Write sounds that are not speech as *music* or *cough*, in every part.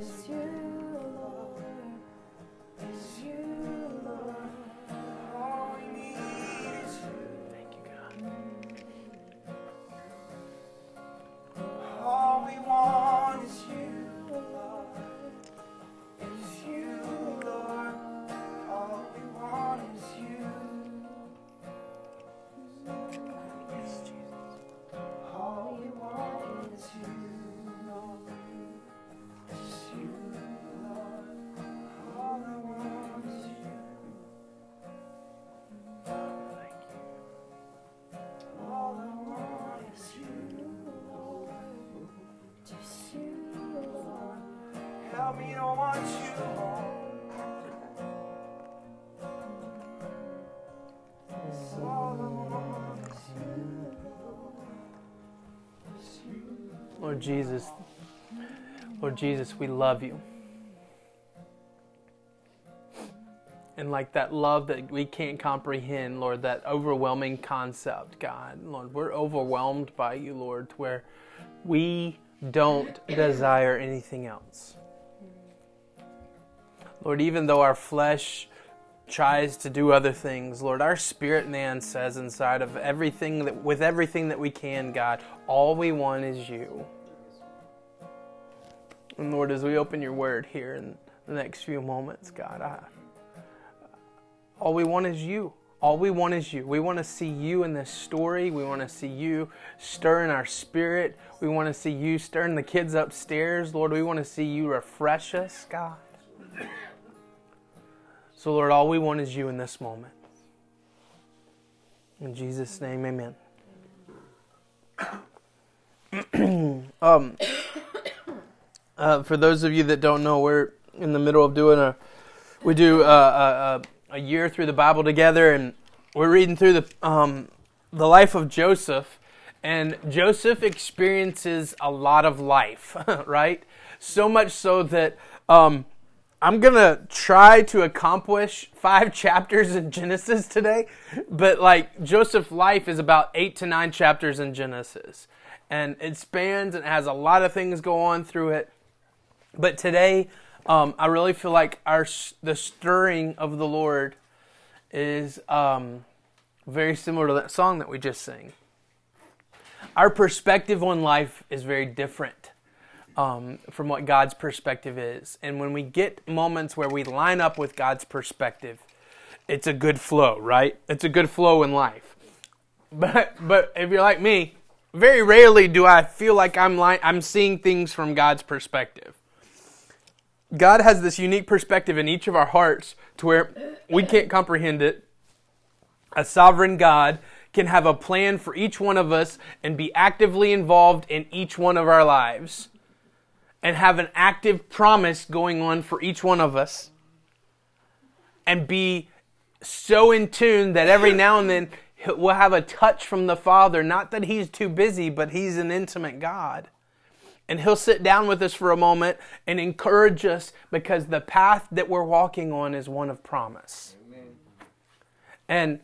It's Lord Jesus, Lord Jesus, we love you. And like that love that we can't comprehend, Lord, that overwhelming concept, God, Lord, we're overwhelmed by you, Lord, where we don't desire anything else. Lord, even though our flesh tries to do other things, Lord, our spirit man says inside of everything that with everything that we can, God, all we want is you. And Lord, as we open your word here in the next few moments, God, I, all we want is you. All we want is you. We want to see you in this story. We want to see you stir in our spirit. We want to see you stirring the kids upstairs. Lord, we want to see you refresh us, God. So, Lord, all we want is you in this moment. In Jesus' name, amen. *clears throat* um, uh, for those of you that don't know, we're in the middle of doing a, we do a, a, a year through the Bible together, and we're reading through the um, the life of Joseph, and Joseph experiences a lot of life, *laughs* right? So much so that um, I'm gonna try to accomplish five chapters in Genesis today, but like Joseph's life is about eight to nine chapters in Genesis, and it spans and has a lot of things go on through it. But today, um, I really feel like our the stirring of the Lord is um, very similar to that song that we just sang. Our perspective on life is very different um, from what God's perspective is, and when we get moments where we line up with God's perspective, it's a good flow, right? It's a good flow in life. But but if you're like me, very rarely do I feel like I'm li- I'm seeing things from God's perspective. God has this unique perspective in each of our hearts to where we can't comprehend it. A sovereign God can have a plan for each one of us and be actively involved in each one of our lives and have an active promise going on for each one of us and be so in tune that every now and then we'll have a touch from the Father. Not that He's too busy, but He's an intimate God. And He'll sit down with us for a moment and encourage us because the path that we're walking on is one of promise. Amen. And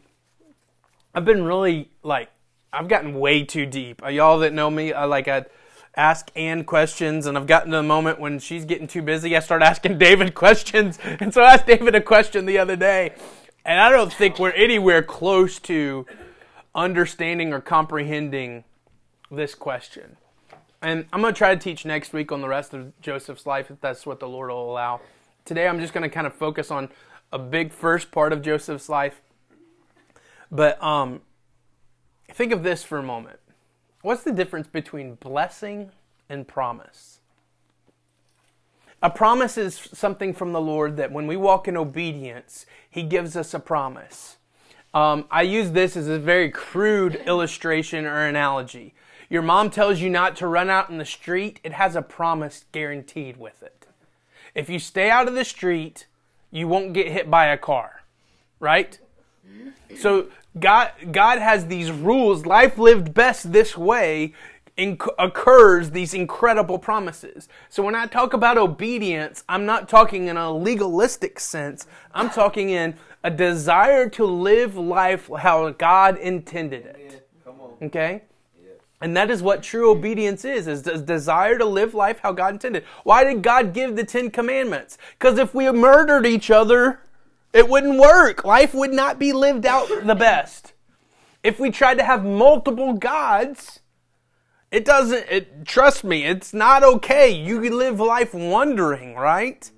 I've been really like, I've gotten way too deep. Uh, Y'all that know me, I like, I ask Ann questions, and I've gotten to the moment when she's getting too busy, I start asking *laughs* David questions. And so I asked David a question the other day, and I don't think we're anywhere close to understanding or comprehending this question. And I'm going to try to teach next week on the rest of Joseph's life if that's what the Lord will allow. Today I'm just going to kind of focus on a big first part of Joseph's life. But um, think of this for a moment. What's the difference between blessing and promise? A promise is something from the Lord that when we walk in obedience, He gives us a promise. Um, I use this as a very crude illustration or analogy. Your mom tells you not to run out in the street, it has a promise guaranteed with it. If you stay out of the street, you won't get hit by a car, right? So God, God has these rules. Life lived best this way inc- occurs these incredible promises. So when I talk about obedience, I'm not talking in a legalistic sense. I'm talking in a desire to live life how God intended it. Okay? And that is what true obedience is, is desire to live life how God intended. Why did God give the Ten Commandments? Because if we murdered each other, it wouldn't work. Life would not be lived out the best. If we tried to have multiple gods, it doesn't, it, trust me, it's not okay. You can live life wondering, right?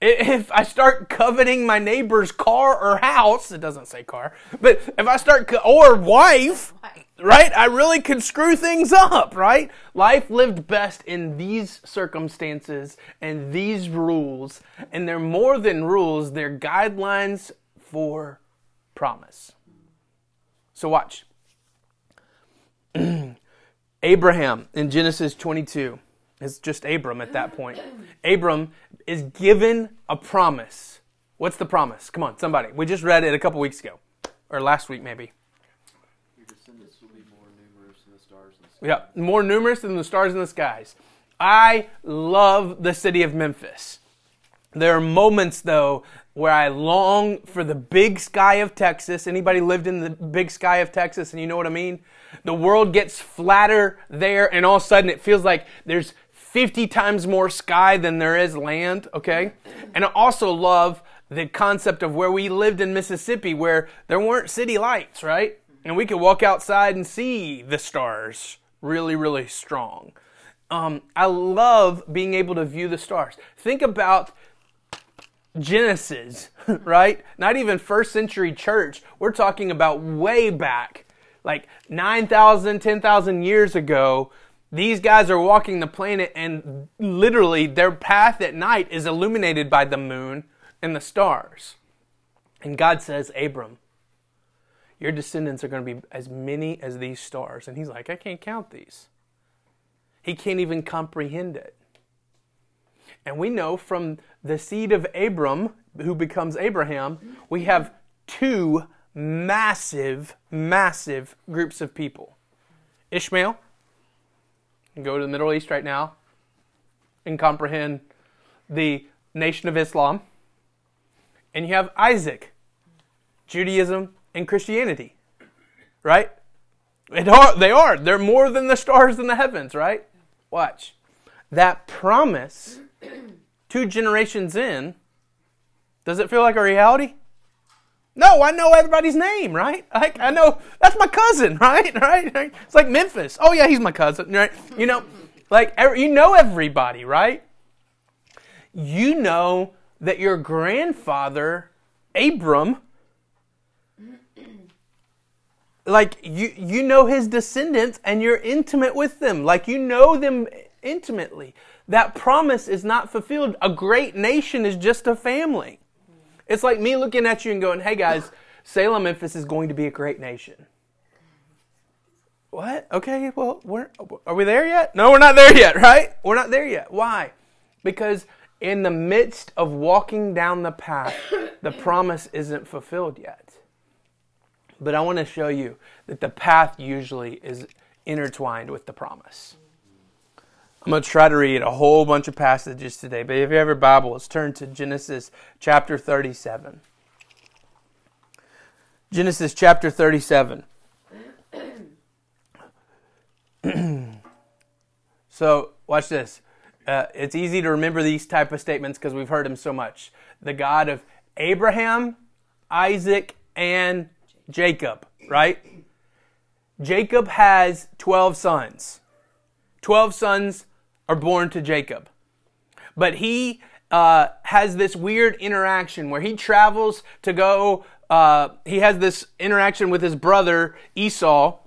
If I start coveting my neighbor's car or house, it doesn't say car, but if I start, co- or wife, right? I really could screw things up, right? Life lived best in these circumstances and these rules, and they're more than rules, they're guidelines for promise. So watch. *clears throat* Abraham in Genesis 22 is just Abram at that point. *clears throat* Abram is given a promise. What's the promise? Come on, somebody. We just read it a couple weeks ago, or last week maybe. Your descendants will be more numerous than the stars in the sky. Yeah, more numerous than the stars in the skies. I love the city of Memphis. There are moments though where I long for the big sky of Texas. Anybody lived in the big sky of Texas and you know what I mean? The world gets flatter there and all of a sudden it feels like there's 50 times more sky than there is land, okay? And I also love the concept of where we lived in Mississippi where there weren't city lights, right? And we could walk outside and see the stars really, really strong. Um, I love being able to view the stars. Think about Genesis, *laughs* right? Not even first century church. We're talking about way back, like 9,000, 10,000 years ago. These guys are walking the planet, and literally their path at night is illuminated by the moon and the stars. And God says, Abram, your descendants are going to be as many as these stars. And he's like, I can't count these. He can't even comprehend it. And we know from the seed of Abram, who becomes Abraham, we have two massive, massive groups of people Ishmael, go to the Middle East right now and comprehend the nation of Islam. And you have Isaac, Judaism and Christianity, right? Are, they are. They're more than the stars in the heavens, right? Watch. That promise, *clears throat* two generations in, does it feel like a reality? No, I know everybody's name, right? Like I know that's my cousin, *laughs* right? Right? It's like Memphis. Oh yeah, he's my cousin, right? You know, like every- you know everybody, right? You know that your grandfather Abram like you you know his descendants and you're intimate with them. Like you know them intimately. That promise is not fulfilled. A great nation is just a family. It's like me looking at you and going hey guys salem memphis is going to be a great nation. What? Okay well we're, are we there yet? No we're not there yet right? We're not there yet. Why? Because in the midst of walking down the path the promise isn't fulfilled yet but I want to show you that the path usually is intertwined with the promise. I'm going to try to read a whole bunch of passages today, but if you have your Bible, let's turn to Genesis chapter 37. Genesis chapter 37. *clears throat* so, watch this. Uh, it's easy to remember these type of statements because we've heard them so much. The God of Abraham, Isaac, and Jacob, right? Jacob has 12 sons. 12 sons are born to Jacob. But he uh, has this weird interaction where he travels to go, uh, he has this interaction with his brother Esau,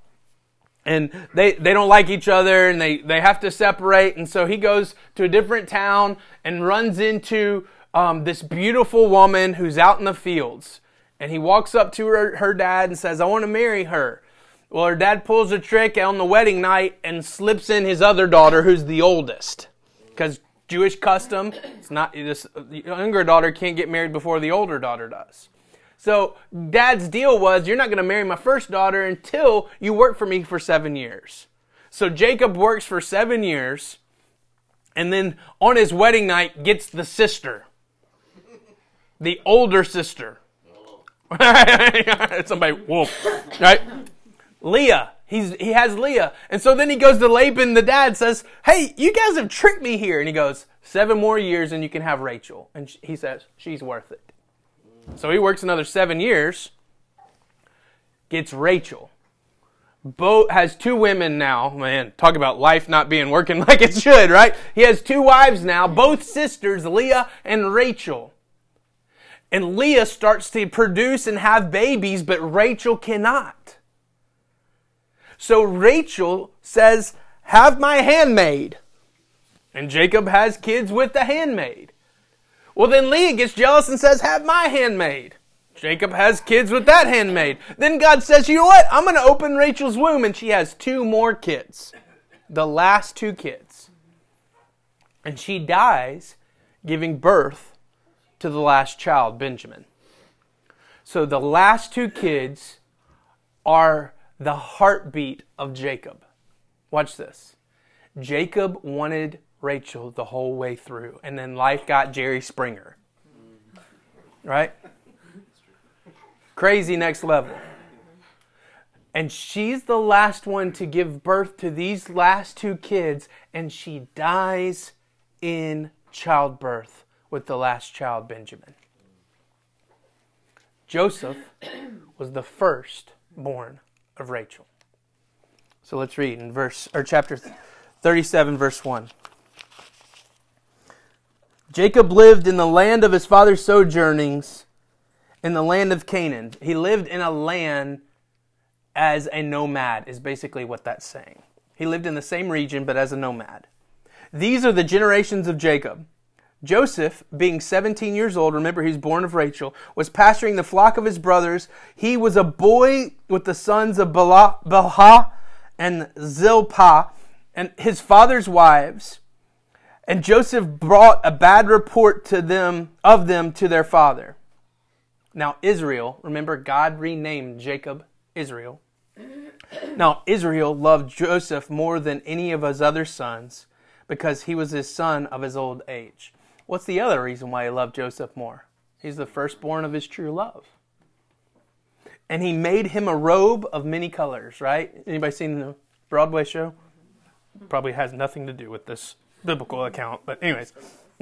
and they, they don't like each other and they, they have to separate. And so he goes to a different town and runs into um, this beautiful woman who's out in the fields. And he walks up to her, her dad and says, I want to marry her. Well, her dad pulls a trick on the wedding night and slips in his other daughter, who's the oldest. Because Jewish custom, it's not this the younger daughter can't get married before the older daughter does. So dad's deal was, you're not going to marry my first daughter until you work for me for seven years. So Jacob works for seven years, and then on his wedding night gets the sister, the older sister. *laughs* Somebody, whoa, right? Leah, He's, he has Leah. And so then he goes to Laban, the dad says, Hey, you guys have tricked me here. And he goes, Seven more years and you can have Rachel. And he says, She's worth it. So he works another seven years, gets Rachel. Both has two women now. Man, talk about life not being working *laughs* like it should, right? He has two wives now, both sisters, Leah and Rachel. And Leah starts to produce and have babies, but Rachel cannot. So Rachel says, Have my handmaid. And Jacob has kids with the handmaid. Well, then Leah gets jealous and says, Have my handmaid. Jacob has kids with that handmaid. Then God says, You know what? I'm going to open Rachel's womb. And she has two more kids. The last two kids. And she dies giving birth to the last child, Benjamin. So the last two kids are the heartbeat of Jacob. Watch this. Jacob wanted Rachel the whole way through, and then life got Jerry Springer. Right? Crazy next level. And she's the last one to give birth to these last two kids, and she dies in childbirth with the last child, Benjamin. Joseph *clears throat* was the first born of Rachel. So let's read in verse or chapter 37 verse 1. Jacob lived in the land of his father's sojournings in the land of Canaan. He lived in a land as a nomad is basically what that's saying. He lived in the same region but as a nomad. These are the generations of Jacob. Joseph, being 17 years old, remember he's born of Rachel, was pasturing the flock of his brothers. He was a boy with the sons of Bilhah and Zilpah and his father's wives. And Joseph brought a bad report to them of them to their father. Now Israel, remember God renamed Jacob Israel. *clears throat* Now Israel loved Joseph more than any of his other sons because he was his son of his old age. What's the other reason why he loved Joseph more? He's the firstborn of his true love. And he made him a robe of many colors, right? Anybody seen the Broadway show? Probably has nothing to do with this biblical account, but anyways. *laughs*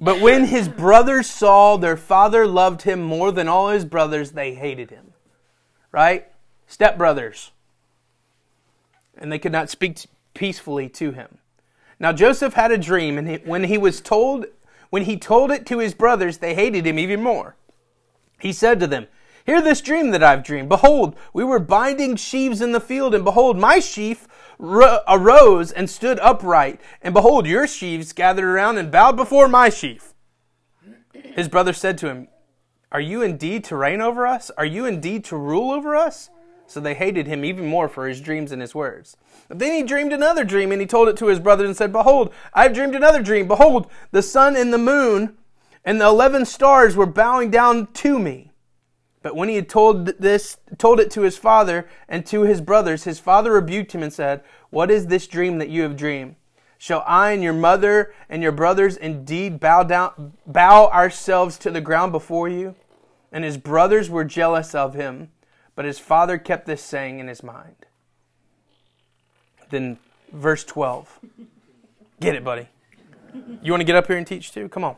but when his brothers saw their father loved him more than all his brothers, they hated him. Right? Stepbrothers. And they could not speak peacefully to him. Now Joseph had a dream, and he, when he was told, when he told it to his brothers, they hated him even more. He said to them, Hear this dream that I've dreamed. Behold, we were binding sheaves in the field, and behold, my sheaf ro- arose and stood upright, and behold, your sheaves gathered around and bowed before my sheaf. His brother said to him, Are you indeed to reign over us? Are you indeed to rule over us? So they hated him even more for his dreams and his words. But then he dreamed another dream, and he told it to his brothers and said, Behold, I have dreamed another dream. Behold, the sun and the moon and the eleven stars were bowing down to me. But when he had told this, told it to his father and to his brothers, his father rebuked him and said, What is this dream that you have dreamed? Shall I and your mother and your brothers indeed bow down, bow ourselves to the ground before you? And his brothers were jealous of him. But his father kept this saying in his mind. Then, verse 12. Get it, buddy. You want to get up here and teach too? Come on.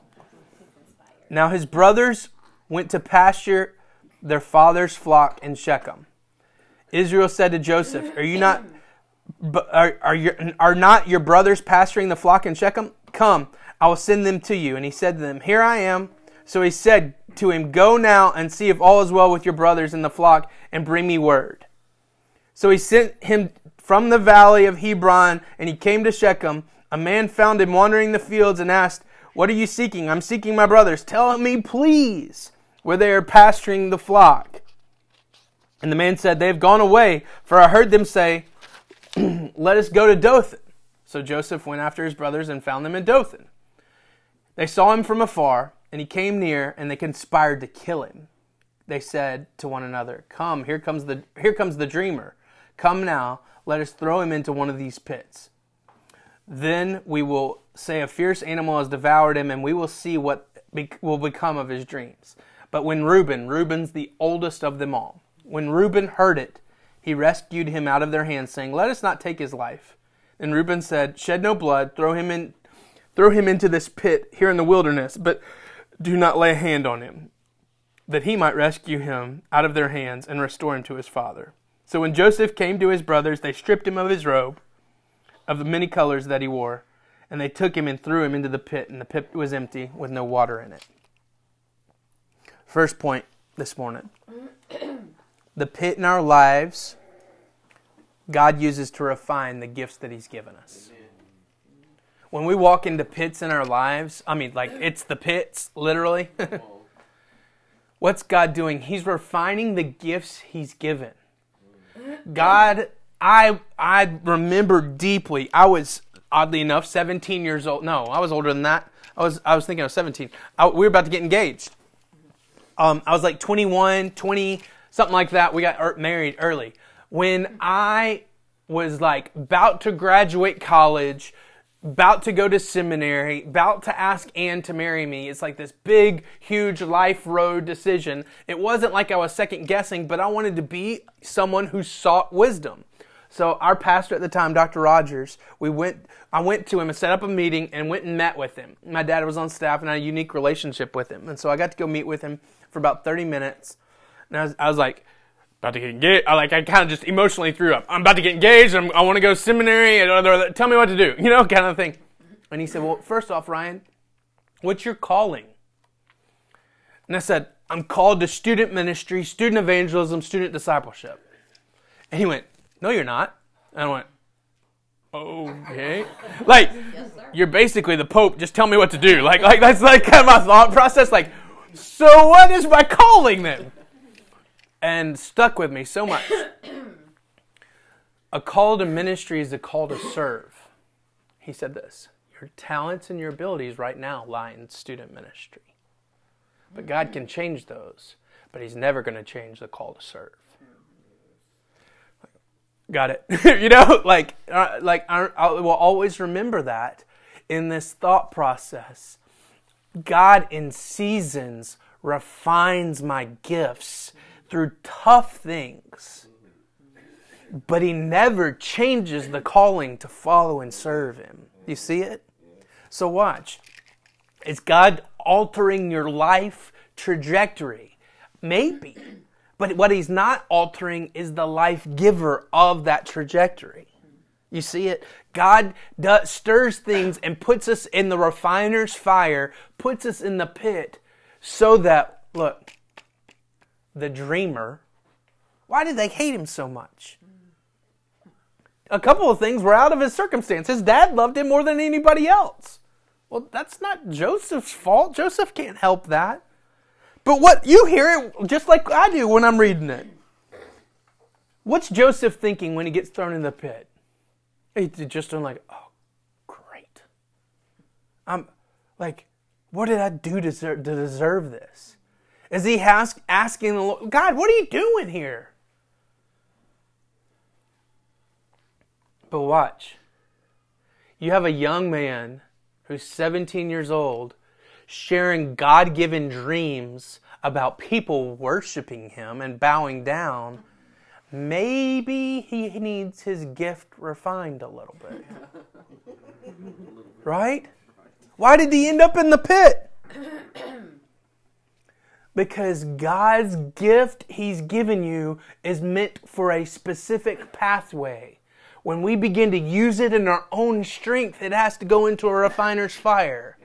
Now his brothers went to pasture their father's flock in Shechem. Israel said to Joseph, Are you not. Are, are, your, are not your brothers pasturing the flock in Shechem? Come, I will send them to you. And he said to them, Here I am. So he said to him, Go now and see if all is well with your brothers in the flock, and bring me word. So he sent him from the valley of Hebron, and he came to Shechem. A man found him wandering the fields and asked, What are you seeking? I'm seeking my brothers. Tell me, please, where they are pasturing the flock. And the man said, They have gone away, for I heard them say, *clears throat* Let us go to Dothan. So Joseph went after his brothers and found them in Dothan. They saw him from afar and he came near, and they conspired to kill him. They said to one another, Come, here comes the, here comes the dreamer. Come now, let us throw him into one of these pits. Then we will say a fierce animal has devoured him, and we will see what be, will become of his dreams. But when Reuben, Reuben's the oldest of them all, when Reuben heard it, he rescued him out of their hands, saying, Let us not take his life. And Reuben said, Shed no blood, throw him in throw him into this pit here in the wilderness, but do not lay a hand on him, that he might rescue him out of their hands and restore him to his father. So when Joseph came to his brothers, they stripped him of his robe, of the many colors that he wore, and they took him and threw him into the pit, and the pit was empty with no water in it. First point this morning *clears throat* the pit in our lives, God uses to refine the gifts that He's given us. When we walk into pits in our lives, I mean, like it's the pits, literally. *laughs* What's God doing? He's refining the gifts He's given. God, I I remember deeply. I was oddly enough 17 years old. No, I was older than that. I was I was thinking I was 17. I, we were about to get engaged. Um, I was like 21, 20, something like that. We got er- married early. When I was like about to graduate college, about to go to seminary, about to ask Anne to marry me. It's like this big, huge life road decision. It wasn't like I was second guessing, but I wanted to be someone who sought wisdom. So our pastor at the time, Dr. Rogers, we went. I went to him and set up a meeting and went and met with him. My dad was on staff and I had a unique relationship with him, and so I got to go meet with him for about 30 minutes. And I was, I was like, about to get engaged. I like I kind of just emotionally threw up. I'm about to get engaged. I'm, i want to go to seminary. And tell me what to do, *laughs* you know, kind of thing. And he said, "Well, first off, Ryan, what's your calling?" And I said, "I'm called to student ministry, student evangelism, student discipleship." And he went, "No, you're not." And I went, "Okay." *laughs* like yes, you're basically the Pope. Just tell me what to do. Like like that's like kind *laughs* of my thought process. Like so what is my calling then? And stuck with me so much. a call to ministry is a call to serve. He said this Your talents and your abilities right now lie in student ministry. But God can change those, but He's never going to change the call to serve. Got it? *laughs* you know, like, uh, like I, I will always remember that in this thought process God in seasons refines my gifts through tough things, but He never changes the calling to follow and serve Him. You see it? So, watch. Is God altering your life trajectory? Maybe. But what He's not altering is the life giver of that trajectory. You see it? God does, stirs things and puts us in the refiner's fire, puts us in the pit, so that, look, the dreamer, why did they hate him so much? A couple of things were out of his circumstance. His dad loved him more than anybody else. Well, that's not Joseph's fault. Joseph can't help that. But what you hear it just like I do when I'm reading it. What's Joseph thinking when he gets thrown in the pit? He's just I'm like, oh, great. I'm like, what did I do to deserve, to deserve this? Is he ask, asking the Lord, God, what are you doing here? But watch. You have a young man who's 17 years old sharing God given dreams about people worshiping him and bowing down maybe he needs his gift refined a little bit. *laughs* Right? Why did he end up in the pit? Because God's gift He's given you is meant for a specific pathway. When we begin to use it in our own strength, it has to go into a refiner's fire.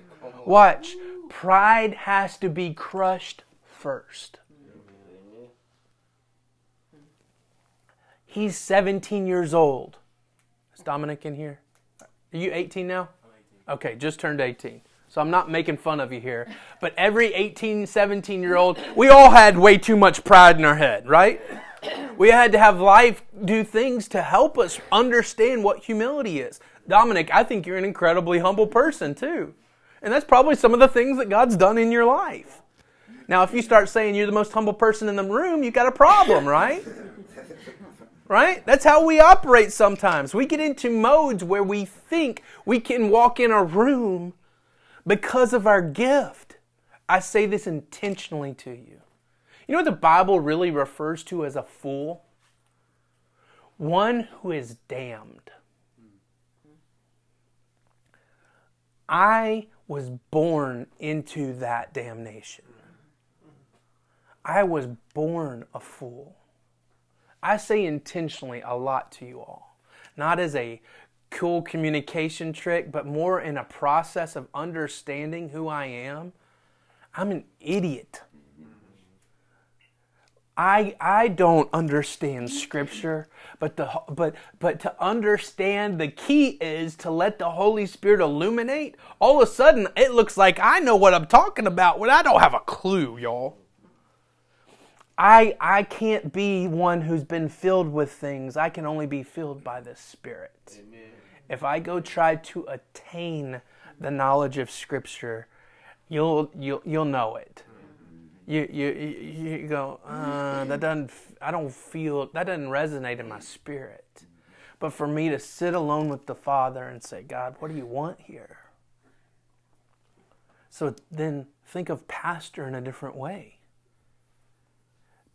Watch. Pride has to be crushed first. He's 17 years old. Is Dominic in here? Are you 18 now? Okay, just turned 18. So I'm not making fun of you here. But every 18, 17 year old, we all had way too much pride in our head, right? We had to have life do things to help us understand what humility is. Dominic, I think you're an incredibly humble person too. And that's probably some of the things that God's done in your life. Now, if you start saying you're the most humble person in the room, you've got a problem, right? right? That's how we operate sometimes. We get into modes where we think we can walk in a room because of our gift. I say this intentionally to you. You know what the Bible really refers to as a fool? one who is damned. I was born into that damnation. I was born a fool. I say intentionally a lot to you all, not as a cool communication trick, but more in a process of understanding who I am. I'm an idiot. I I don't understand scripture, but the but but to understand the key is to let the Holy Spirit illuminate. All of a sudden, it looks like I know what I'm talking about when I don't have a clue, y'all. I I can't be one who's been filled with things. I can only be filled by the Spirit. Amen. If I go try to attain the knowledge of Scripture, you'll you'll you'll know it you you you go uh, that doesn't I don't feel that doesn't resonate in my spirit. But for me to sit alone with the Father and say, God, what do you want here? So then think of pastor in a different way.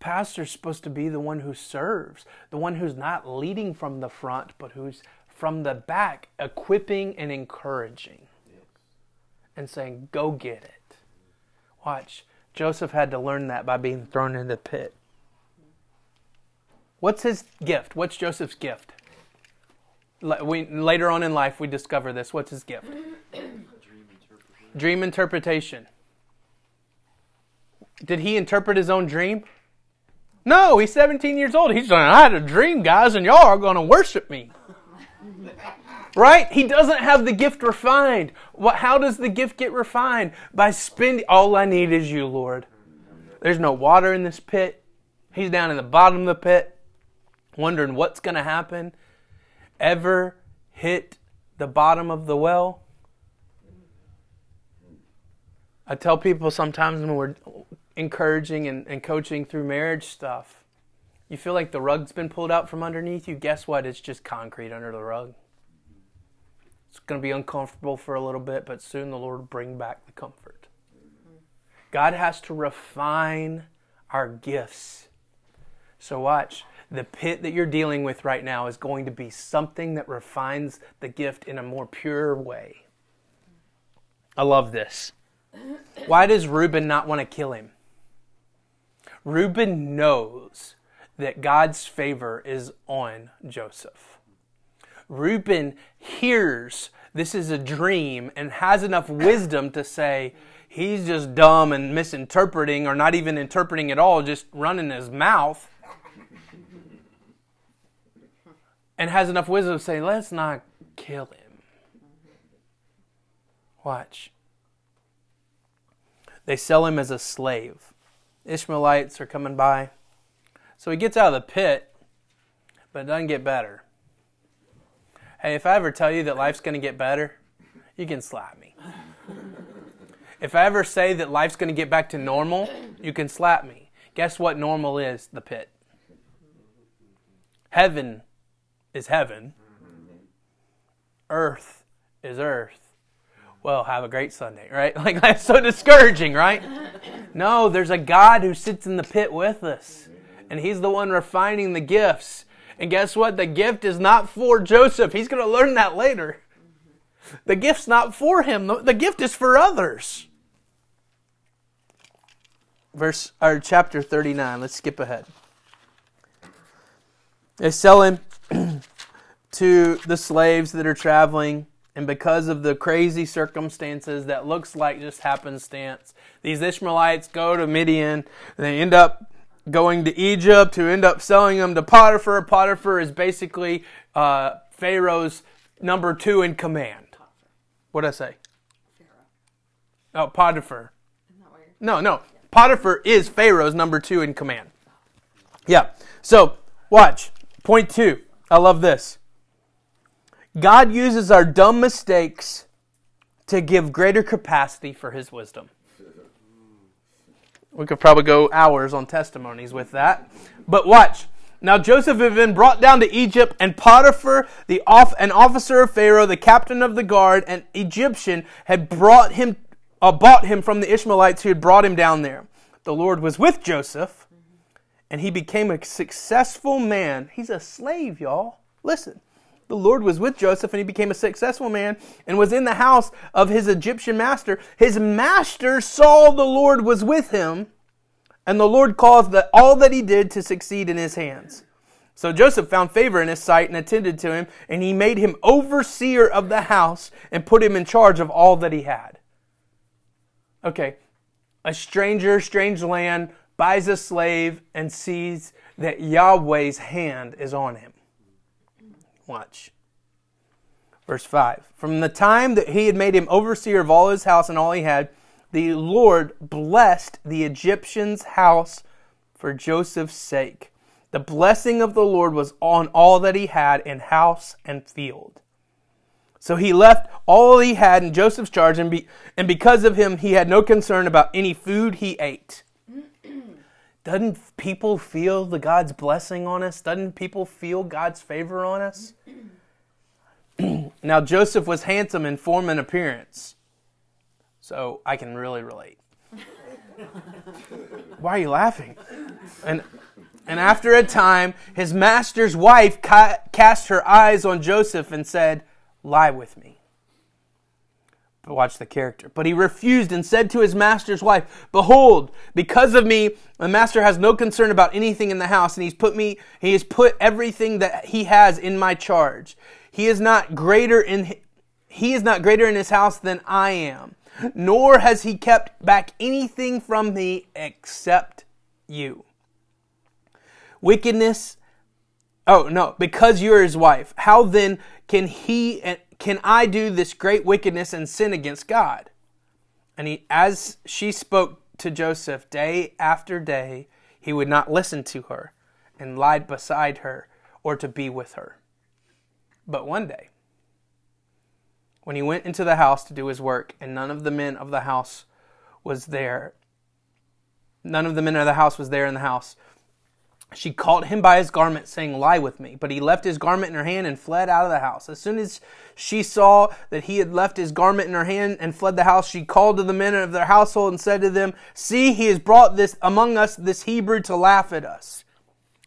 Pastor's supposed to be the one who serves, the one who's not leading from the front, but who's from the back, equipping and encouraging and saying, Go get it. Watch. Joseph had to learn that by being thrown in the pit. What's his gift? What's Joseph's gift? We, later on in life, we discover this. What's his gift? Dream interpretation. Dream interpretation. Did he interpret his own dream? No, he's 17 years old. He's saying, I had a dream, guys, and y'all are going to worship me. Right? He doesn't have the gift refined. What, how does the gift get refined? By spending, all I need is you, Lord. There's no water in this pit. He's down in the bottom of the pit, wondering what's going to happen. Ever hit the bottom of the well? I tell people sometimes when we're encouraging and, and coaching through marriage stuff, you feel like the rug's been pulled out from underneath you. Guess what? It's just concrete under the rug. It's going to be uncomfortable for a little bit, but soon the Lord will bring back the comfort. God has to refine our gifts. So, watch. The pit that you're dealing with right now is going to be something that refines the gift in a more pure way. I love this. Why does Reuben not want to kill him? Reuben knows that God's favor is on Joseph. Reuben hears this is a dream and has enough wisdom to say, he's just dumb and misinterpreting or not even interpreting at all, just running his mouth. And has enough wisdom to say, let's not kill him. Watch. They sell him as a slave. Ishmaelites are coming by. So he gets out of the pit, but it doesn't get better. Hey, if I ever tell you that life's going to get better, you can slap me. If I ever say that life's going to get back to normal, you can slap me. Guess what normal is? The pit. Heaven is heaven. Earth is earth. Well, have a great Sunday, right? *laughs* Like that's so discouraging, right? No, there's a God who sits in the pit with us. And he's the one refining the gifts. And guess what? The gift is not for Joseph. He's going to learn that later. The gift's not for him. The gift is for others. Verse or chapter 39. Let's skip ahead. They sell him *clears throat* to the slaves that are traveling and because of the crazy circumstances that looks like just happenstance, these Ishmaelites go to Midian. they end up going to Egypt, who end up selling them to Potiphar. Potiphar is basically uh, Pharaoh's number two in command. What did I say? Pharaoh. Oh, Potiphar. Isn't that what you're No, no. Potiphar is Pharaoh's number two in command. Yeah. So, watch. Point two. I love this. God uses our dumb mistakes to give greater capacity for his wisdom. We could probably go hours on testimonies with that. But watch. Now Joseph had been brought down to Egypt, and Potiphar, the off, an officer of Pharaoh, the captain of the guard, an Egyptian, had brought him, uh, bought him from the Ishmaelites who had brought him down there. The Lord was with Joseph, and he became a successful man. He's a slave, y'all. Listen. The Lord was with Joseph and he became a successful man and was in the house of his Egyptian master. His master saw the Lord was with him and the Lord caused that all that he did to succeed in his hands. So Joseph found favor in his sight and attended to him, and he made him overseer of the house and put him in charge of all that he had. Okay, a stranger, strange land, buys a slave and sees that Yahweh's hand is on him. Watch. Verse 5 From the time that he had made him overseer of all his house and all he had, the Lord blessed the Egyptian's house for Joseph's sake. The blessing of the Lord was on all that he had in house and field. So he left all he had in Joseph's charge, and, be, and because of him, he had no concern about any food he ate. Doesn't people feel the God's blessing on us? Doesn't people feel God's favor on us? *clears throat* now Joseph was handsome in form and appearance. So I can really relate. *laughs* Why are you laughing? And and after a time, his master's wife ca- cast her eyes on Joseph and said, Lie with me. Watch the character. But he refused and said to his master's wife, Behold, because of me, the master has no concern about anything in the house, and he's put me, he has put everything that he has in my charge. He is not greater in he is not greater in his house than I am, nor has he kept back anything from me except you wickedness. Oh, no, because you're his wife. How then can he and can I do this great wickedness and sin against God? And he, as she spoke to Joseph day after day, he would not listen to her and lied beside her or to be with her. But one day, when he went into the house to do his work, and none of the men of the house was there, none of the men of the house was there in the house, she caught him by his garment, saying, Lie with me. But he left his garment in her hand and fled out of the house. As soon as she saw that he had left his garment in her hand and fled the house, she called to the men of their household and said to them, See, he has brought this among us, this Hebrew, to laugh at us.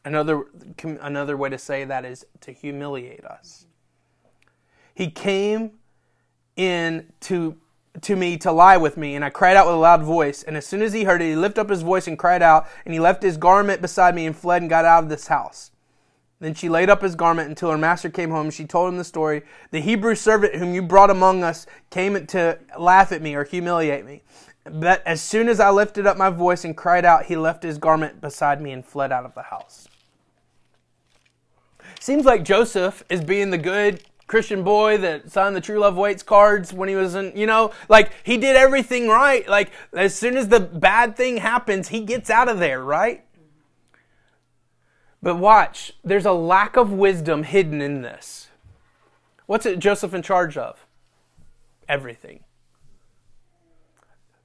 Another, another way to say that is to humiliate us. He came in to to me to lie with me. And I cried out with a loud voice. And as soon as he heard it, he lifted up his voice and cried out. And he left his garment beside me and fled and got out of this house. Then she laid up his garment until her master came home. She told him the story. The Hebrew servant whom you brought among us came to laugh at me or humiliate me. But as soon as I lifted up my voice and cried out, he left his garment beside me and fled out of the house. Seems like Joseph is being the good Christian boy that signed the True Love Waits cards when he was in, you know, like he did everything right. Like as soon as the bad thing happens, he gets out of there, right? But watch, there's a lack of wisdom hidden in this. What's it Joseph in charge of? Everything.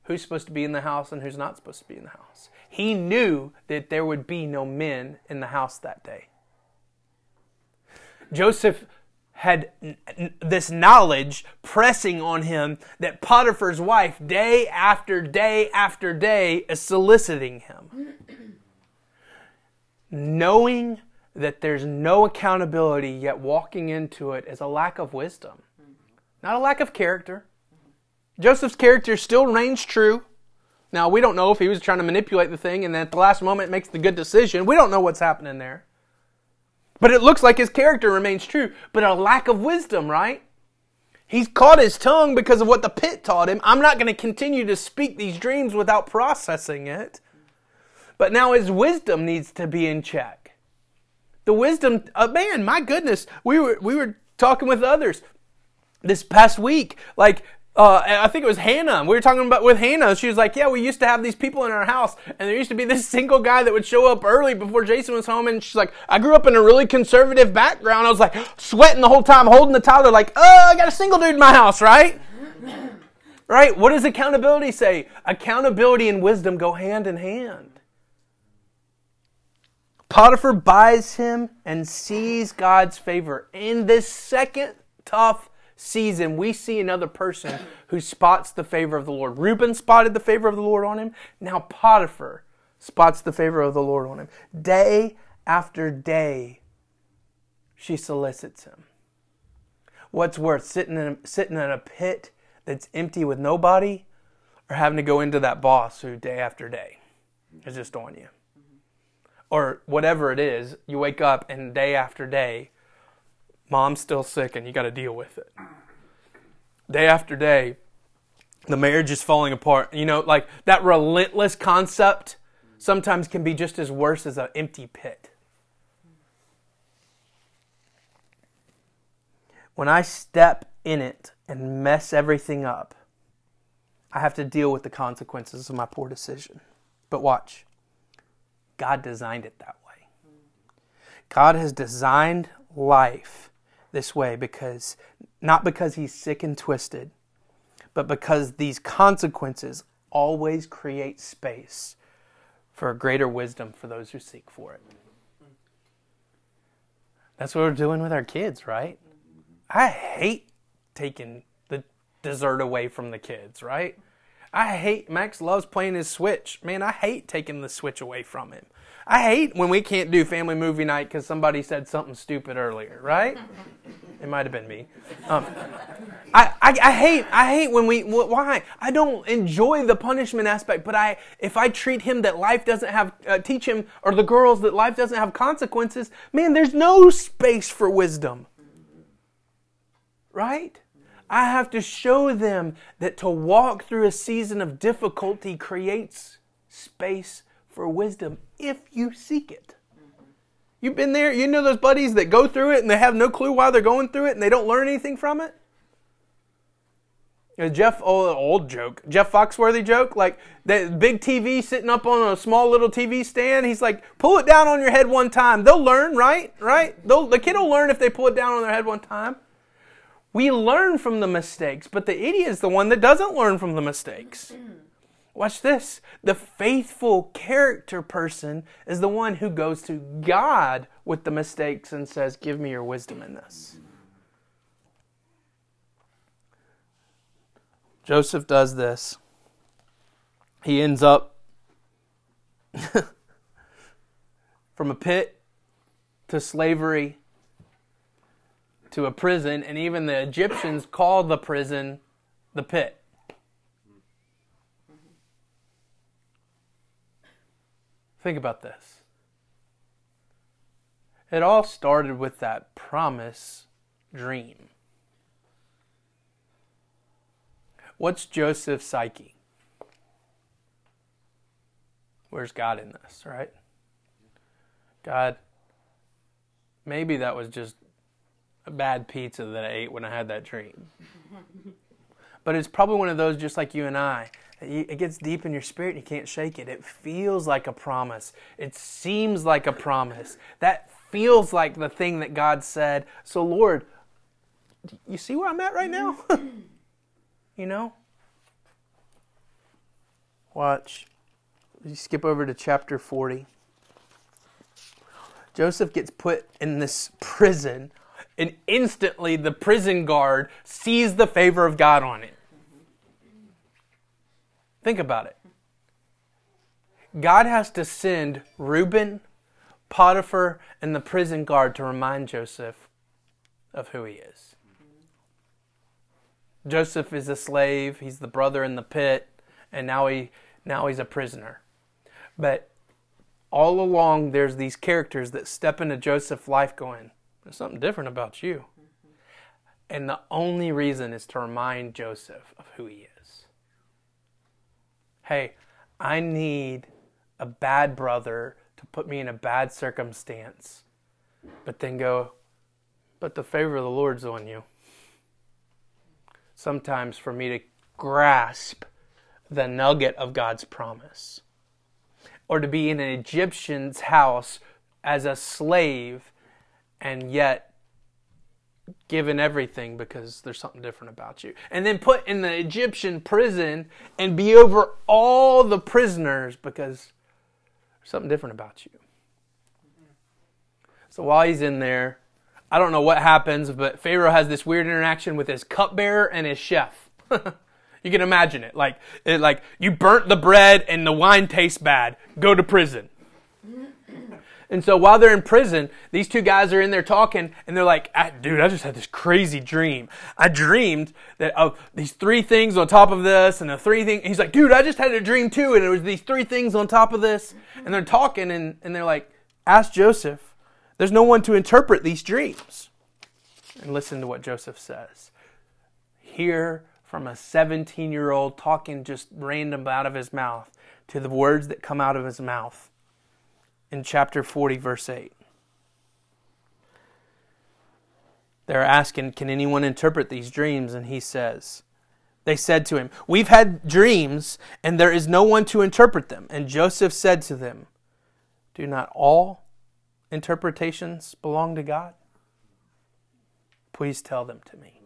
Who's supposed to be in the house and who's not supposed to be in the house? He knew that there would be no men in the house that day. Joseph had this knowledge pressing on him that Potiphar's wife, day after day after day, is soliciting him. *clears throat* Knowing that there's no accountability, yet walking into it is a lack of wisdom, not a lack of character. Joseph's character still reigns true. Now, we don't know if he was trying to manipulate the thing and then at the last moment makes the good decision. We don't know what's happening there. But it looks like his character remains true, but a lack of wisdom, right? He's caught his tongue because of what the pit taught him. I'm not going to continue to speak these dreams without processing it. But now his wisdom needs to be in check. The wisdom, uh, man, my goodness, we were we were talking with others this past week. Like uh, I think it was Hannah. We were talking about with Hannah. She was like, "Yeah, we used to have these people in our house, and there used to be this single guy that would show up early before Jason was home." And she's like, "I grew up in a really conservative background. I was like sweating the whole time, holding the toddler, like, oh, I got a single dude in my house, right?" right? What does accountability say? Accountability and wisdom go hand in hand. Potiphar buys him and sees God's favor in this second tough season, we see another person who spots the favor of the Lord. Reuben spotted the favor of the Lord on him. Now Potiphar spots the favor of the Lord on him. Day after day, she solicits him. What's worth sitting in sitting in a pit that's empty with nobody, or having to go into that boss who day after day is just on you, or whatever it is, you wake up and day after day, mom's still sick and you got to deal with it. Day after day, the marriage is falling apart. You know, like that relentless concept sometimes can be just as worse as an empty pit. When I step in it and mess everything up, I have to deal with the consequences of my poor decision. But watch, God designed it that way. God has designed life this way because not because he's sick and twisted, but because these consequences always create space for greater wisdom for those who seek for it. That's what we're doing with our kids, right? I hate taking the dessert away from the kids, right? I hate Max loves playing his Switch. Man, I hate taking the Switch away from him. I hate when we can't do family movie night because somebody said something stupid earlier, right? It might have been me. Um, I, I, I, hate I hate when we why I don't enjoy the punishment aspect, but I if I treat him that life doesn't have uh, teach him or the girls that life doesn't have consequences, man, there's no space for wisdom. Right? I have to show them that to walk through a season of difficulty creates space for wisdom if you seek it. You've been there, you know those buddies that go through it and they have no clue why they're going through it and they don't learn anything from it? Jeff, oh, old joke, Jeff Foxworthy joke, like that big TV sitting up on a small little TV stand. He's like, pull it down on your head one time. They'll learn, right? Right? They'll, the kid will learn if they pull it down on their head one time. We learn from the mistakes, but the idiot is the one that doesn't learn from the mistakes. Watch this. The faithful character person is the one who goes to God with the mistakes and says, Give me your wisdom in this. Joseph does this. He ends up *laughs* from a pit to slavery to a prison, and even the Egyptians call the prison the pit. Think about this. It all started with that promise dream. What's Joseph's psyche? Where's God in this, right? God, maybe that was just a bad pizza that I ate when I had that dream. *laughs* but it's probably one of those just like you and I. It gets deep in your spirit and you can't shake it. It feels like a promise. It seems like a promise. That feels like the thing that God said. So, Lord, you see where I'm at right now? *laughs* you know? Watch. You skip over to chapter 40. Joseph gets put in this prison and instantly the prison guard sees the favor of God on it. Think about it. God has to send Reuben, Potiphar, and the prison guard to remind Joseph of who he is. Joseph is a slave, he's the brother in the pit, and now he now he's a prisoner. But all along there's these characters that step into Joseph's life going, there's something different about you. Mm-hmm. And the only reason is to remind Joseph of who he is. Hey, I need a bad brother to put me in a bad circumstance, but then go, but the favor of the Lord's on you. Sometimes for me to grasp the nugget of God's promise, or to be in an Egyptian's house as a slave and yet given everything because there's something different about you. And then put in the Egyptian prison and be over all the prisoners because there's something different about you. So while he's in there, I don't know what happens, but Pharaoh has this weird interaction with his cupbearer and his chef. *laughs* You can imagine it. Like, it, like you burnt the bread and the wine tastes bad. Go to prison. And so while they're in prison, these two guys are in there talking, and they're like, "Ah, "Dude, I just had this crazy dream. I dreamed that of these three things on top of this, and the three things." He's like, "Dude, I just had a dream too, and it was these three things on top of this." And they're talking, and, and they're like, "Ask Joseph. There's no one to interpret these dreams." And listen to what Joseph says. Hear from a 17 year old talking just random out of his mouth to the words that come out of his mouth in chapter 40, verse 8. They're asking, Can anyone interpret these dreams? And he says, They said to him, We've had dreams, and there is no one to interpret them. And Joseph said to them, Do not all interpretations belong to God? Please tell them to me.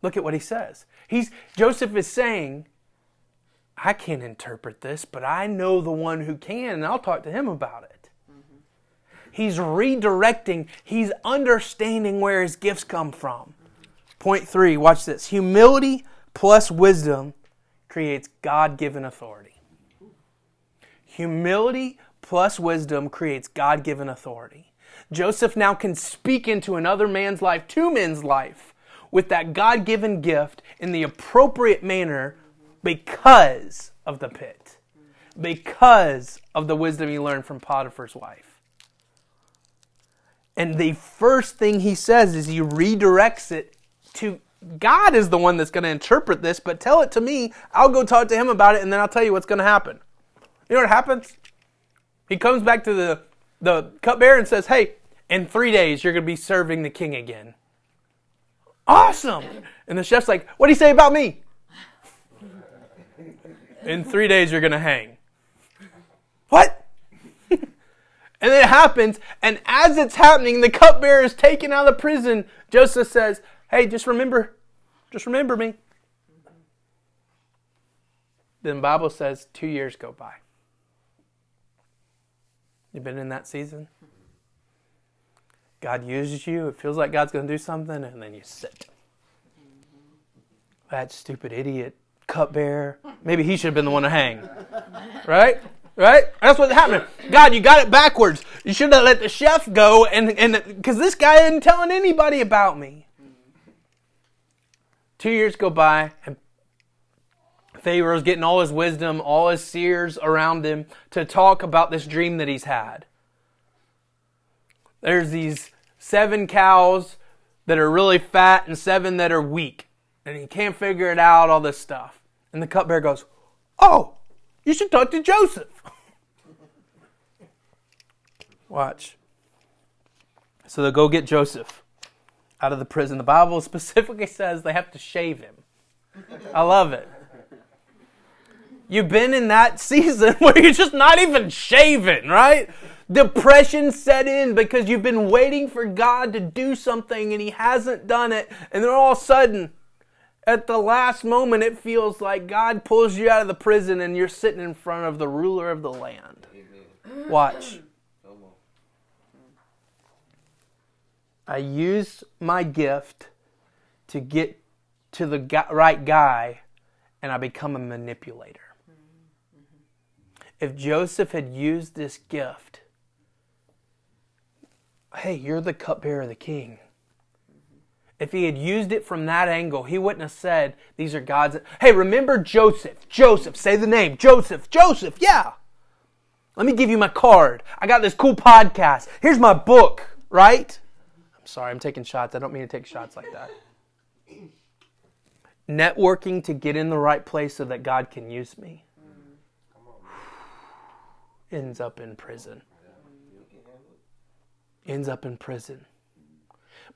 Look at what he says. He's Joseph is saying, I can't interpret this, but I know the one who can, and I'll talk to him about it. Mm-hmm. He's redirecting, he's understanding where his gifts come from. Point three, watch this. Humility plus wisdom creates God given authority. Humility plus wisdom creates God given authority. Joseph now can speak into another man's life, two men's life, with that God given gift in the appropriate manner because of the pit, because of the wisdom he learned from Potiphar's wife. And the first thing he says is he redirects it to God is the one that's going to interpret this, but tell it to me. I'll go talk to him about it, and then I'll tell you what's going to happen. You know what happens? He comes back to the, the cupbearer and says, Hey, in three days, you're going to be serving the king again. Awesome! And the chef's like, What do you say about me? In three days, you're going to hang. What? *laughs* and it happens, and as it's happening, the cupbearer is taken out of prison. Joseph says, Hey, just remember, just remember me. Then the Bible says two years go by. You've been in that season? God uses you, it feels like God's going to do something, and then you sit. That stupid idiot cupbearer. Maybe he should have been the one to hang. Right? Right? That's what's happening. God, you got it backwards. You should have let the chef go, and and because this guy isn't telling anybody about me. Two years go by, and Pharaoh's getting all his wisdom, all his seers around him to talk about this dream that he's had. There's these seven cows that are really fat and seven that are weak. And he can't figure it out, all this stuff. And the cupbearer goes, Oh, you should talk to Joseph. *laughs* Watch. So they'll go get Joseph out of the prison. The Bible *laughs* specifically says they have to shave him. I love it. You've been in that *laughs* season where you're just not even shaving, right? Depression set in because you've been waiting for God to do something and He hasn't done it. And then all of a sudden, at the last moment, it feels like God pulls you out of the prison and you're sitting in front of the ruler of the land. Watch. I use my gift to get to the right guy and I become a manipulator. If Joseph had used this gift, hey, you're the cupbearer of the king. If he had used it from that angle, he wouldn't have said, These are God's. Hey, remember Joseph. Joseph, say the name. Joseph, Joseph, yeah. Let me give you my card. I got this cool podcast. Here's my book, right? I'm sorry, I'm taking shots. I don't mean to take shots like that. Networking to get in the right place so that God can use me ends up in prison. Ends up in prison.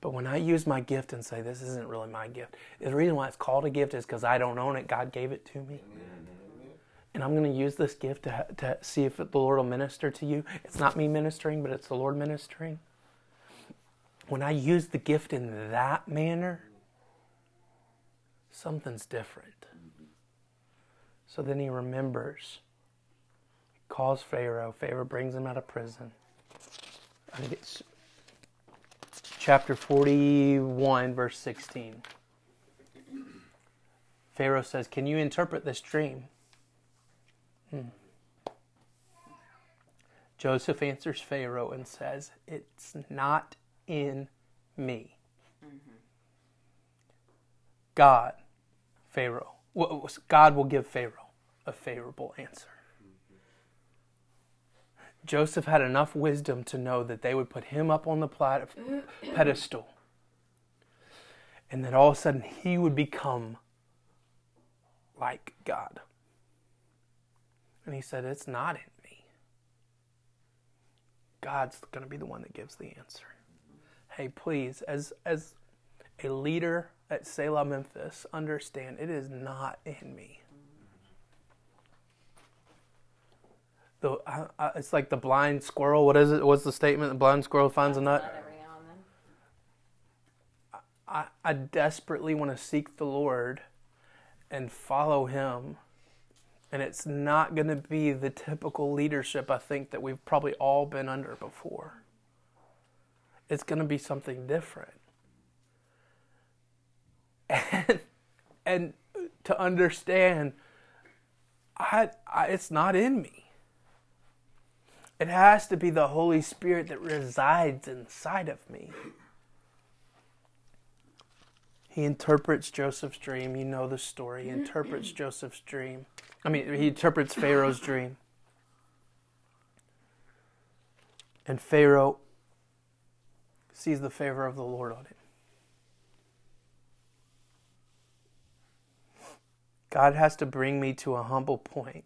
But when I use my gift and say, this isn't really my gift, the reason why it's called a gift is because I don't own it. God gave it to me. And I'm going to use this gift to, to see if the Lord will minister to you. It's not me ministering, but it's the Lord ministering. When I use the gift in that manner, something's different. So then he remembers calls Pharaoh. Pharaoh brings him out of prison. I think it's chapter 41, verse 16. Pharaoh says, Can you interpret this dream? Hmm. Joseph answers Pharaoh and says, It's not in me. God, Pharaoh, God will give Pharaoh a favorable answer. Joseph had enough wisdom to know that they would put him up on the plat- *clears throat* pedestal and that all of a sudden he would become like God. And he said, It's not in me. God's going to be the one that gives the answer. Hey, please, as, as a leader at Selah Memphis, understand it is not in me. The, uh, uh, it's like the blind squirrel. What is it? What's the statement? The blind squirrel finds a nut. Every now and then. I, I desperately want to seek the Lord and follow Him. And it's not going to be the typical leadership I think that we've probably all been under before. It's going to be something different. And, and to understand, I, I, it's not in me. It has to be the Holy Spirit that resides inside of me. He interprets Joseph's dream. You know the story. He interprets Joseph's dream. I mean, he interprets Pharaoh's dream. And Pharaoh sees the favor of the Lord on him. God has to bring me to a humble point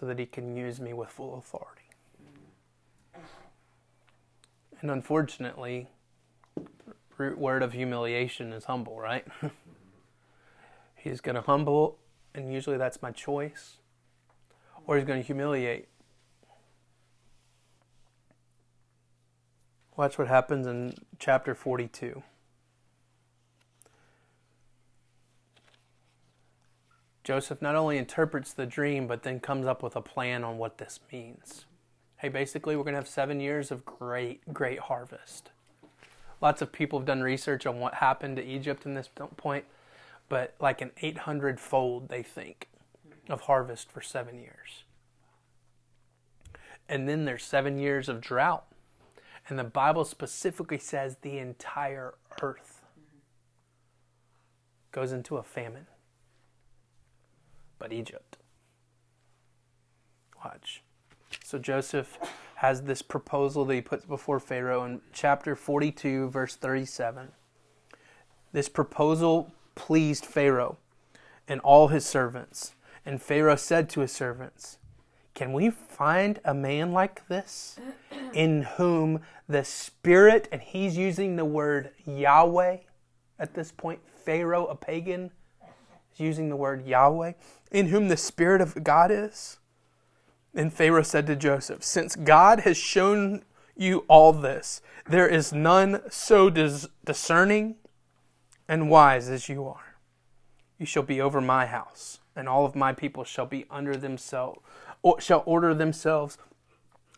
so that he can use me with full authority. And unfortunately, root word of humiliation is humble, right? *laughs* he's going to humble, and usually that's my choice, or he's going to humiliate. Watch what happens in chapter 42. Joseph not only interprets the dream, but then comes up with a plan on what this means. Hey, basically, we're going to have seven years of great, great harvest. Lots of people have done research on what happened to Egypt in this point, but like an 800 fold, they think, of harvest for seven years. And then there's seven years of drought. And the Bible specifically says the entire earth goes into a famine but Egypt. Watch. So Joseph has this proposal that he puts before Pharaoh in chapter 42, verse 37. This proposal pleased Pharaoh and all his servants. And Pharaoh said to his servants, Can we find a man like this *clears throat* in whom the Spirit, and he's using the word Yahweh at this point, Pharaoh, a pagan, using the word Yahweh, in whom the Spirit of God is? And Pharaoh said to Joseph, Since God has shown you all this, there is none so dis- discerning and wise as you are. You shall be over my house, and all of my people shall be under themselves, or shall order themselves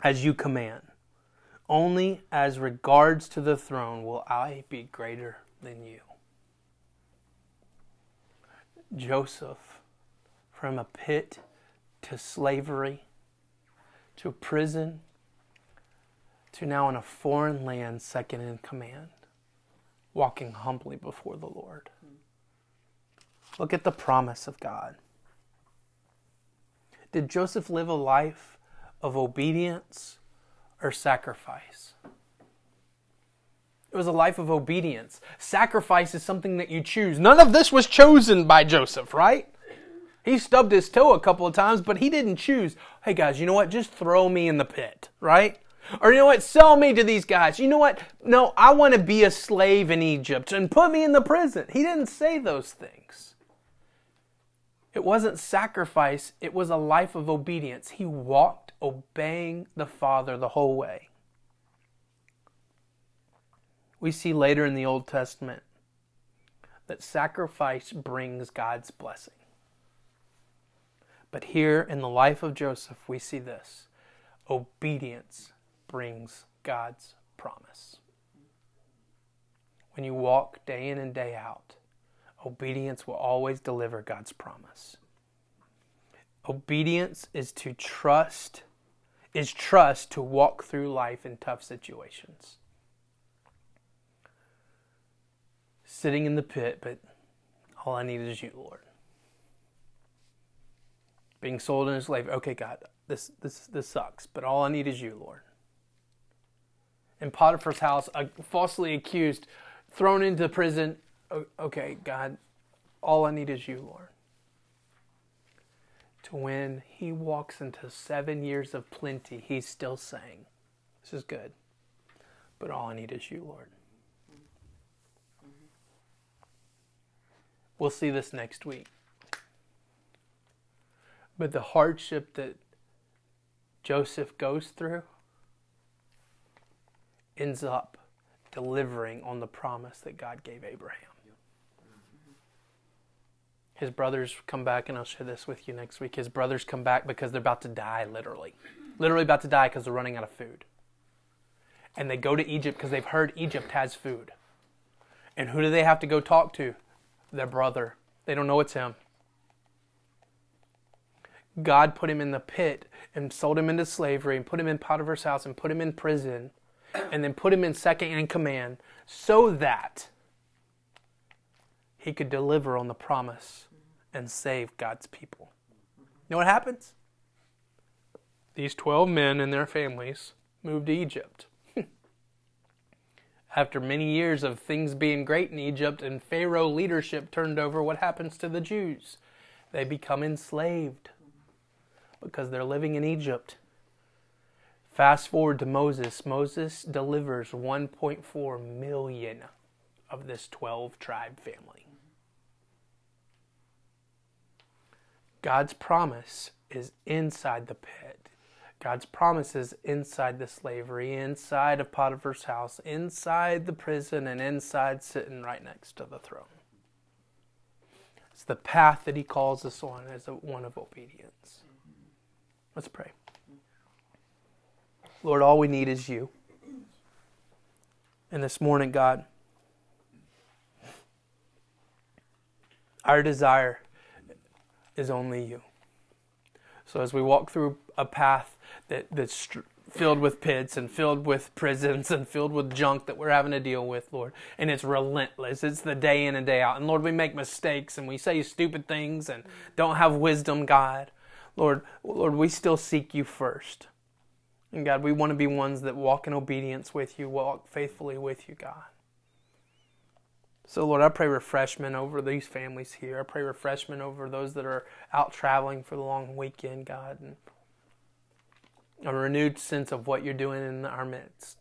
as you command. Only as regards to the throne will I be greater than you. Joseph, from a pit to slavery to prison to now in a foreign land, second in command, walking humbly before the Lord. Look at the promise of God. Did Joseph live a life of obedience or sacrifice? It was a life of obedience. Sacrifice is something that you choose. None of this was chosen by Joseph, right? He stubbed his toe a couple of times, but he didn't choose, hey guys, you know what? Just throw me in the pit, right? Or you know what? Sell me to these guys. You know what? No, I want to be a slave in Egypt and put me in the prison. He didn't say those things. It wasn't sacrifice, it was a life of obedience. He walked obeying the Father the whole way. We see later in the Old Testament that sacrifice brings God's blessing. But here in the life of Joseph, we see this obedience brings God's promise. When you walk day in and day out, Obedience will always deliver God's promise. Obedience is to trust, is trust to walk through life in tough situations. Sitting in the pit, but all I need is you, Lord. Being sold in a slave, okay, God, this this this sucks, but all I need is you, Lord. In Potiphar's house, uh, falsely accused, thrown into prison. Okay, God, all I need is you, Lord. To when he walks into seven years of plenty, he's still saying, This is good, but all I need is you, Lord. We'll see this next week. But the hardship that Joseph goes through ends up delivering on the promise that God gave Abraham. His brothers come back, and I'll share this with you next week. His brothers come back because they're about to die, literally. Literally about to die because they're running out of food. And they go to Egypt because they've heard Egypt has food. And who do they have to go talk to? Their brother. They don't know it's him. God put him in the pit and sold him into slavery and put him in Potiphar's house and put him in prison and then put him in second in command so that he could deliver on the promise and save God's people. You know what happens? These 12 men and their families moved to Egypt. After many years of things being great in Egypt and Pharaoh leadership turned over, what happens to the Jews? They become enslaved because they're living in Egypt. Fast forward to Moses. Moses delivers 1.4 million of this 12 tribe family. God's promise is inside the pit. God's promises inside the slavery, inside of Potiphar's house, inside the prison, and inside sitting right next to the throne. It's the path that He calls us on as a, one of obedience. Let's pray. Lord, all we need is you. And this morning, God, our desire is only you. So as we walk through a path that, that's filled with pits and filled with *laughs* prisons and filled with junk that we're having to deal with, Lord, and it's relentless. It's the day in and day out. And Lord, we make mistakes and we say stupid things and don't have wisdom, God. Lord, Lord, we still seek you first. And God, we want to be ones that walk in obedience with you, walk faithfully with you, God. So, Lord, I pray refreshment over these families here. I pray refreshment over those that are out traveling for the long weekend, God. And a renewed sense of what you're doing in our midst.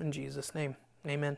In Jesus' name, amen.